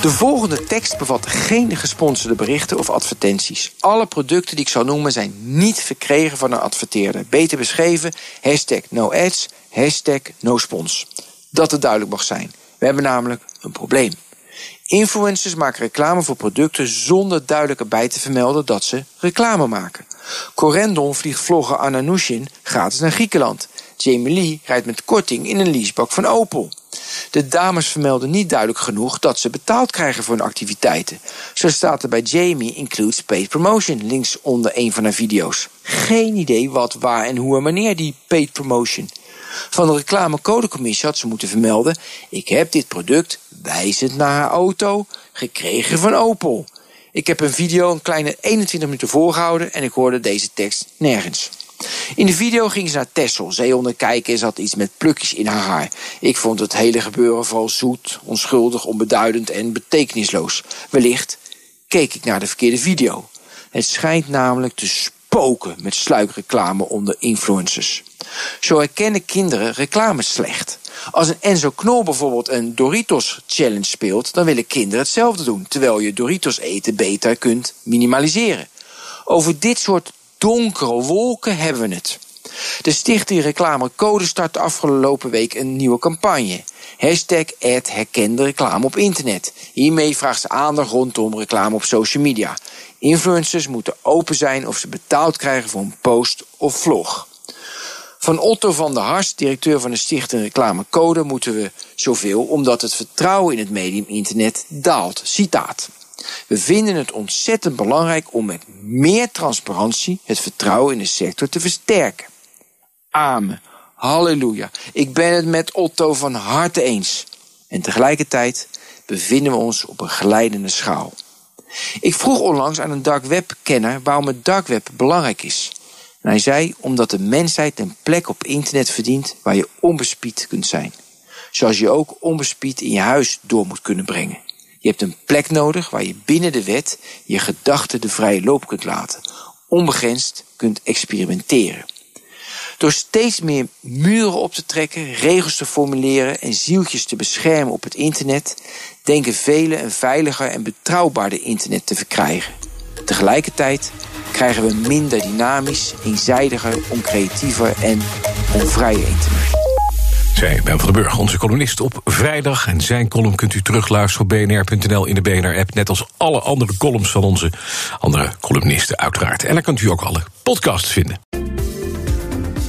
De volgende tekst bevat geen gesponsorde berichten of advertenties. Alle producten die ik zal noemen zijn niet verkregen van een adverteerder. Beter beschreven, hashtag no ads, hashtag no spons. Dat het duidelijk mag zijn. We hebben namelijk een probleem. Influencers maken reclame voor producten zonder duidelijk erbij te vermelden dat ze reclame maken. Corendon vliegt vlogger Anna Nushin gratis naar Griekenland. Jamie Lee rijdt met korting in een leasebak van Opel. De dames vermelden niet duidelijk genoeg dat ze betaald krijgen voor hun activiteiten. Zo staat er bij Jamie includes paid promotion links onder een van haar video's. Geen idee wat, waar en hoe en wanneer die paid promotion. Van de reclamecodecommissie had ze moeten vermelden: ik heb dit product wijzend naar haar auto gekregen van Opel. Ik heb een video een kleine 21 minuten voorgehouden en ik hoorde deze tekst nergens. In de video ging ze naar Tessel, zeehonden kijken en had iets met plukjes in haar haar. Ik vond het hele gebeuren vooral zoet, onschuldig, onbeduidend en betekenisloos. Wellicht keek ik naar de verkeerde video. Het schijnt namelijk te spoken met sluikreclame onder influencers. Zo herkennen kinderen reclame slecht. Als een Enzo Knol bijvoorbeeld een Doritos Challenge speelt, dan willen kinderen hetzelfde doen, terwijl je Doritos eten beter kunt minimaliseren. Over dit soort donkere wolken hebben we het. De Stichting Reclame Code start afgelopen week een nieuwe campagne. Hashtag ad herkende reclame op internet. Hiermee vraagt ze aandacht rondom reclame op social media. Influencers moeten open zijn of ze betaald krijgen voor een post of vlog. Van Otto van der Hars, directeur van de Stichting Reclame Code, moeten we zoveel omdat het vertrouwen in het medium internet daalt. Citaat. We vinden het ontzettend belangrijk om met meer transparantie het vertrouwen in de sector te versterken. Amen. Halleluja. Ik ben het met Otto van harte eens. En tegelijkertijd bevinden we ons op een glijdende schaal. Ik vroeg onlangs aan een dark web kenner waarom het dark web belangrijk is. En hij zei omdat de mensheid een plek op internet verdient waar je onbespied kunt zijn. Zoals je ook onbespied in je huis door moet kunnen brengen. Je hebt een plek nodig waar je binnen de wet je gedachten de vrije loop kunt laten. Onbegrensd kunt experimenteren. Door steeds meer muren op te trekken, regels te formuleren en zieltjes te beschermen op het internet, denken velen een veiliger en betrouwbaarder internet te verkrijgen. Tegelijkertijd krijgen we minder dynamisch, eenzijdiger, oncreatiever en onvrije internet. Zij Ben van den Burg, onze columnist op vrijdag. En zijn column kunt u terugluisteren op bnr.nl in de BNR-app. Net als alle andere columns van onze andere columnisten uiteraard. En dan kunt u ook alle podcasts vinden.